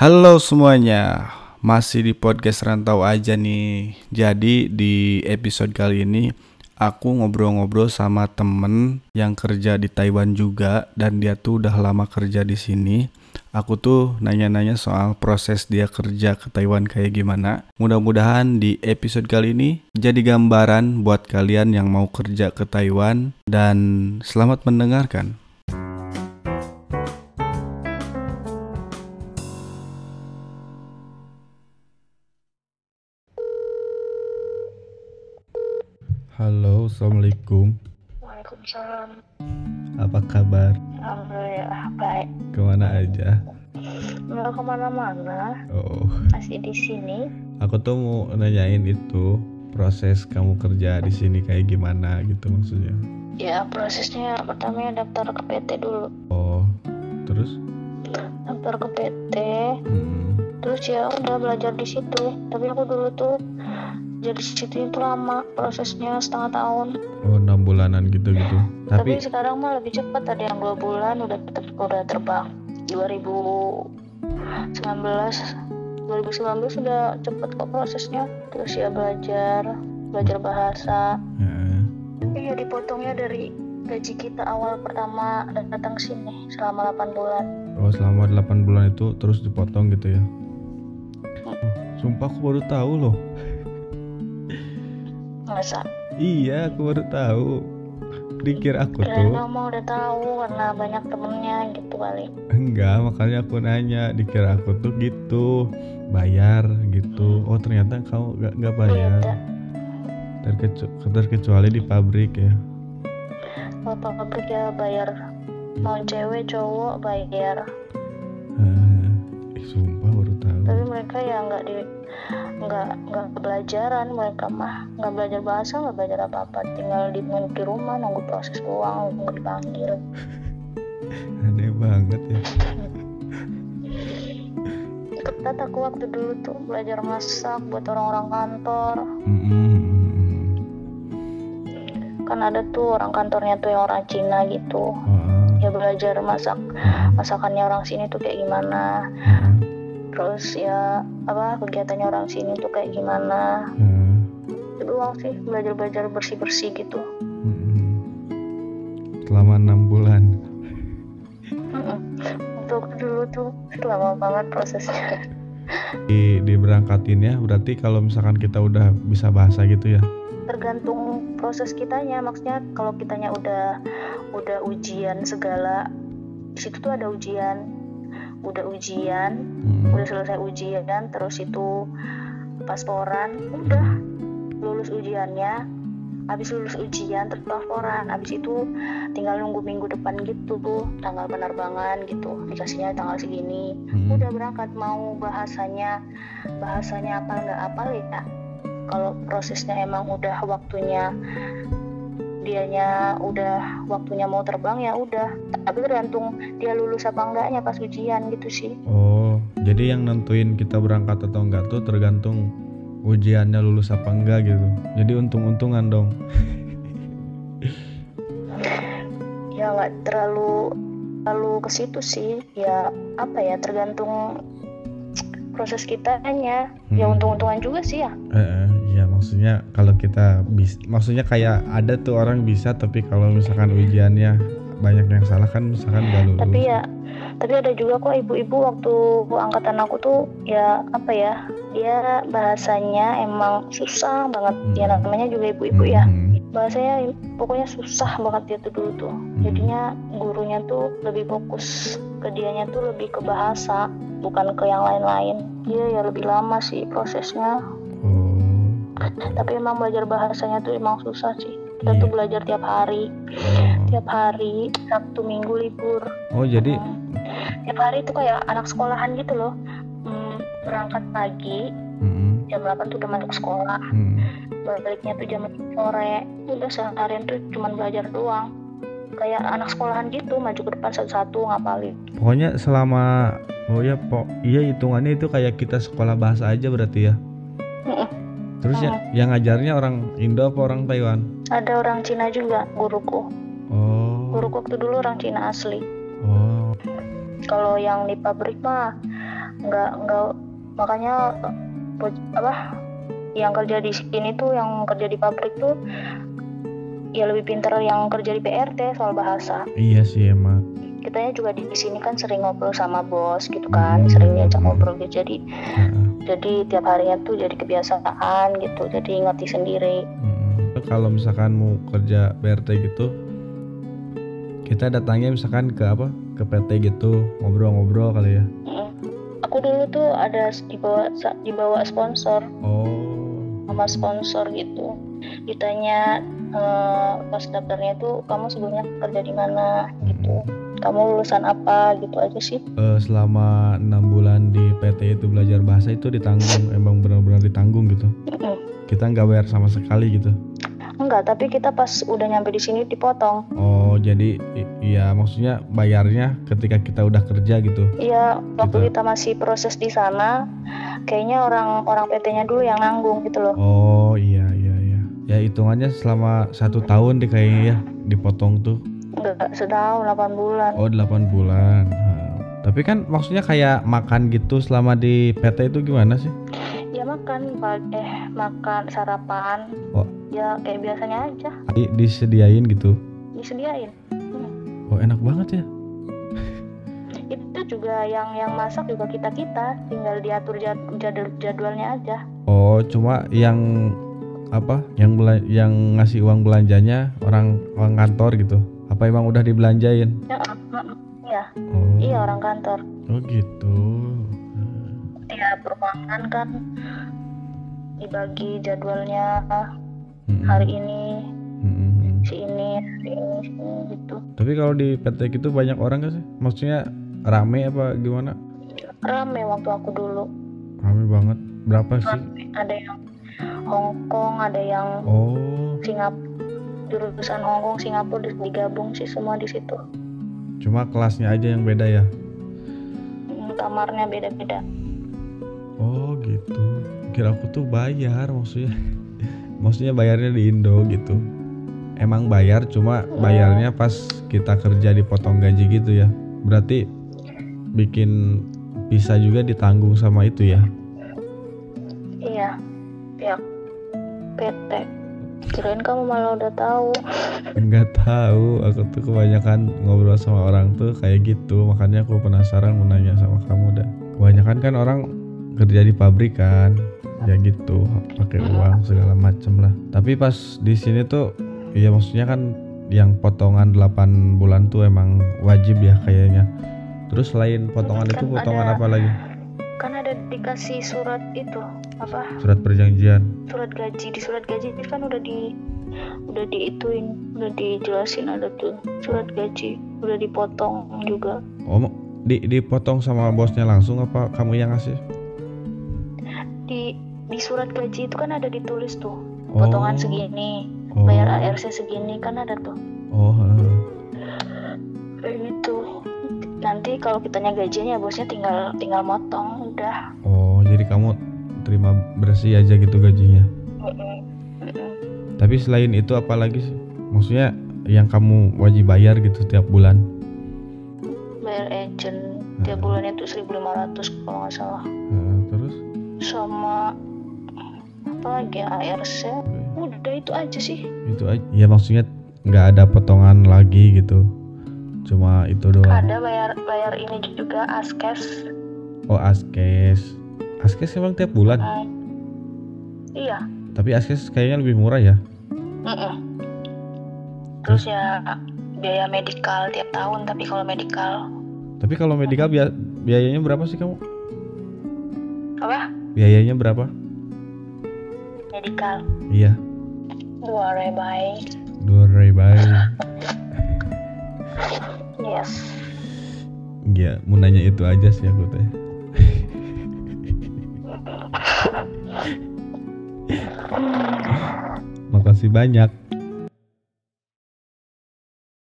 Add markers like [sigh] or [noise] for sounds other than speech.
Halo semuanya, masih di podcast rantau aja nih. Jadi di episode kali ini aku ngobrol-ngobrol sama temen yang kerja di Taiwan juga dan dia tuh udah lama kerja di sini. Aku tuh nanya-nanya soal proses dia kerja ke Taiwan kayak gimana. Mudah-mudahan di episode kali ini jadi gambaran buat kalian yang mau kerja ke Taiwan dan selamat mendengarkan. Halo, Assalamualaikum. Waalaikumsalam. Apa kabar? Alhamdulillah baik. Ke mana aja? Nggak ke mana-mana, Oh, masih di sini. aku tuh mau nanyain itu proses kamu kerja di sini kayak gimana gitu maksudnya. Ya prosesnya pertamanya daftar ke PT dulu. Oh, terus? Daftar ke PT, Hmm. terus ya udah belajar di situ. Tapi aku dulu tuh jadi di situ itu lama prosesnya setengah tahun. Oh, enam bulanan gitu-gitu. Tapi, Tapi, sekarang mah lebih cepat ada yang dua bulan udah ter- udah terbang. 2019 2019 sudah cepet kok prosesnya terus ya belajar belajar bahasa ya, Iya dipotongnya dari gaji kita awal pertama dan datang sini selama 8 bulan. oh selama 8 bulan itu terus dipotong gitu ya. Oh, sumpah aku baru tahu loh. Masa? Iya, aku baru tahu. Dikir aku Dan tuh. kamu udah tahu karena banyak temennya gitu kali. Enggak, makanya aku nanya. Dikira aku tuh gitu. Bayar gitu. Oh, ternyata kau nggak nggak bayar. Terkecu- terkecuali di pabrik ya. Kalau pabrik ya bayar. Mau cewek cowok bayar. Eh, sumpah baru tahu. Tapi mereka ya nggak di nggak nggak pelajaran mereka mah nggak belajar bahasa nggak belajar apa apa tinggal di di rumah nunggu proses uang nunggu dipanggil. [laughs] Aneh banget ya. ketat aku waktu dulu tuh belajar masak buat orang-orang kantor. Mm-mm. kan ada tuh orang kantornya tuh yang orang Cina gitu. Oh, ya belajar masak masakannya orang sini tuh kayak gimana terus ya apa kegiatannya orang sini tuh kayak gimana ah. itu doang sih belajar belajar bersih bersih gitu Mm-mm. Selama enam bulan. Untuk dulu tuh lama banget prosesnya Di diberangkatin ya. Berarti kalau misalkan kita udah bisa bahasa gitu ya. tergantung proses kitanya maksudnya kalau kitanya udah udah ujian segala di situ tuh ada ujian udah ujian Mm. udah selesai ujian terus itu pasporan udah lulus ujiannya habis lulus ujian terus pasporan habis itu tinggal nunggu minggu depan gitu tuh tanggal penerbangan gitu dikasihnya tanggal segini Mm. udah berangkat mau bahasanya bahasanya apa nggak apa ya kalau prosesnya emang udah waktunya dianya udah waktunya mau terbang ya udah tapi tergantung dia lulus apa enggaknya pas ujian gitu sih Oh, jadi yang nentuin kita berangkat atau enggak tuh tergantung ujiannya lulus apa enggak gitu. Jadi untung-untungan dong. [laughs] ya nggak terlalu terlalu ke situ sih ya apa ya tergantung proses kitanya ya Hmm. untung-untungan juga sih ya Eh, eh, maksudnya kalau kita bis, maksudnya kayak ada tuh orang bisa tapi kalau misalkan ujiannya banyak yang salah kan misalkan gak lulus. tapi ya tapi ada juga kok ibu-ibu waktu angkatan aku tuh ya apa ya dia bahasanya emang susah banget ya Hmm. namanya juga ibu-ibu ya Hmm. bahasanya pokoknya susah banget dia tuh dulu tuh jadinya gurunya tuh lebih fokus ke dianya tuh lebih ke bahasa bukan ke yang lain-lain dia ya lebih lama sih prosesnya. Tapi emang belajar bahasanya tuh emang susah sih kita tuh Iya. belajar tiap hari Oh. tiap hari sabtu minggu libur Oh, jadi Hmm. tiap hari tuh kayak anak sekolahan gitu loh Hmm, berangkat pagi Mm-mm. jam 8 tuh udah masuk sekolah Mm. baliknya tuh jam sore udah seharian tuh cuman belajar doang kayak anak sekolahan gitu maju ke depan satu-satu ngapalin Pokoknya selama oh ya po iya hitungannya itu kayak kita sekolah bahasa aja berarti ya. Terus ya, yang ngajarnya orang Indo apa orang Taiwan? ada orang Cina juga guruku Oh. guruku waktu dulu orang Cina asli Oh. kalau yang di pabrik mah nggak nggak makanya apa yang kerja di sini tuh yang kerja di pabrik tuh ya lebih pintar yang kerja di PRT soal bahasa Iya sih emang. kitanya juga di sini kan sering ngobrol sama bos gitu kan Hmm. sering diajak ngobrol gitu jadi Heeh. Jadi tiap harinya tuh jadi kebiasaan gitu jadi ngerti sendiri Mm-mm. Kalau misalkan mau kerja PRT gitu, kita datangnya misalkan ke apa? Ke PT gitu, ngobrol-ngobrol kali ya. Mm. aku dulu tuh ada dibawa dibawa sponsor Oh. sama sponsor gitu ditanya eh, pas daftarnya tuh kamu sebelumnya kerja di mana gitu kamu lulusan apa gitu aja sih Eh, selama enam bulan di PT itu belajar bahasa itu ditanggung, [laughs] emang benar-benar ditanggung gitu. Kita nggak bayar sama sekali gitu. enggak tapi kita pas udah nyampe di sini dipotong Oh, jadi i- iya maksudnya bayarnya ketika kita udah kerja gitu. Iya, waktu Gitu. kita masih proses di sana, kayaknya orang orang PT-nya dulu yang nanggung gitu loh. Oh iya iya iya. Ya hitungannya selama satu tahun deh kayaknya ya dipotong tuh. Enggak setahun, 8 bulan. Oh 8 bulan. Tapi kan maksudnya kayak makan gitu selama di PT itu gimana sih? Ya makan, eh makan sarapan. Oh. Ya kayak biasanya aja, Di- disediain gitu. disediain. Hmm. Oh enak banget ya. [laughs] Itu juga yang yang masak juga kita kita, tinggal diatur jad- jadwal jadwalnya aja. Oh cuma yang apa? Yang yang ngasih uang belanjanya orang orang kantor gitu. Apa emang udah dibelanjain? Ya, iya, Oh. iya orang kantor. Oh gitu. Tiap ruangan kan dibagi jadwalnya Mm-mm. hari ini Mm-mm. si ini si ini si ini gitu Tapi kalau di PT gitu banyak orang gak sih? Maksudnya rame apa gimana? rame waktu aku dulu Rame banget. Berapa sih? rame ada yang Hong Kong ada yang Oh, Singapura jurusan Hong Kong Singapura di- digabung sih semua di situ cuma kelasnya aja yang beda ya. Hmm, kamarnya beda-beda Oh gitu. Kira aku tuh bayar maksudnya. [laughs] maksudnya bayarnya di Indo gitu. Emang bayar cuma bayarnya pas kita kerja dipotong gaji gitu ya. Berarti bikin bisa juga ditanggung sama itu ya. iya pihak PT kirain kamu malah udah tahu Enggak tahu, aku tuh kebanyakan ngobrol sama orang tuh kayak gitu, makanya aku penasaran mau nanya sama kamu dah. Kebanyakan kan orang kerja di pabrik kan, ya gitu, pakai uang segala macem lah. Tapi pas di sini tuh, ya maksudnya kan yang potongan 8 bulan tuh emang wajib ya kayaknya. Terus selain potongan Kan itu potongan ada- apa lagi? kan ada dikasih surat itu apa Surat perjanjian. surat gaji di surat gaji itu kan udah di udah diituin udah dijelasin ada tuh surat gaji udah dipotong juga Oh, di dipotong sama bosnya langsung apa kamu yang ngasih? di di surat gaji itu kan ada ditulis tuh potongan Oh. segini Oh. bayar ARC segini kan ada tuh Oh, kayak gitu nanti kalau kitanya gajian ya bosnya tinggal tinggal motong udah Oh, jadi kamu terima bersih aja gitu gajinya. Tapi selain itu apa lagi sih? Maksudnya yang kamu wajib bayar gitu tiap bulan. bayar agent tiap bulannya tuh 1500 kalau nggak salah Heeh, terus? sama apa lagi ya, ARC udah itu aja sih Itu aja. Ya maksudnya nggak ada potongan lagi gitu. Cuma itu doang. ada bayar bayar ini juga askes Oh, askes. Askes emang tiap bulan. Hmm. iya Tapi askes kayaknya lebih murah ya. Mm-mm. terus ya biaya medikal tiap tahun tapi kalau medikal Tapi kalau medikal bia- biayanya berapa sih kamu? apa Biayanya berapa? medikal Iya, dua rebay dua ribu. yes Iya, mau nanya itu aja sih aku teh. Makasih banyak.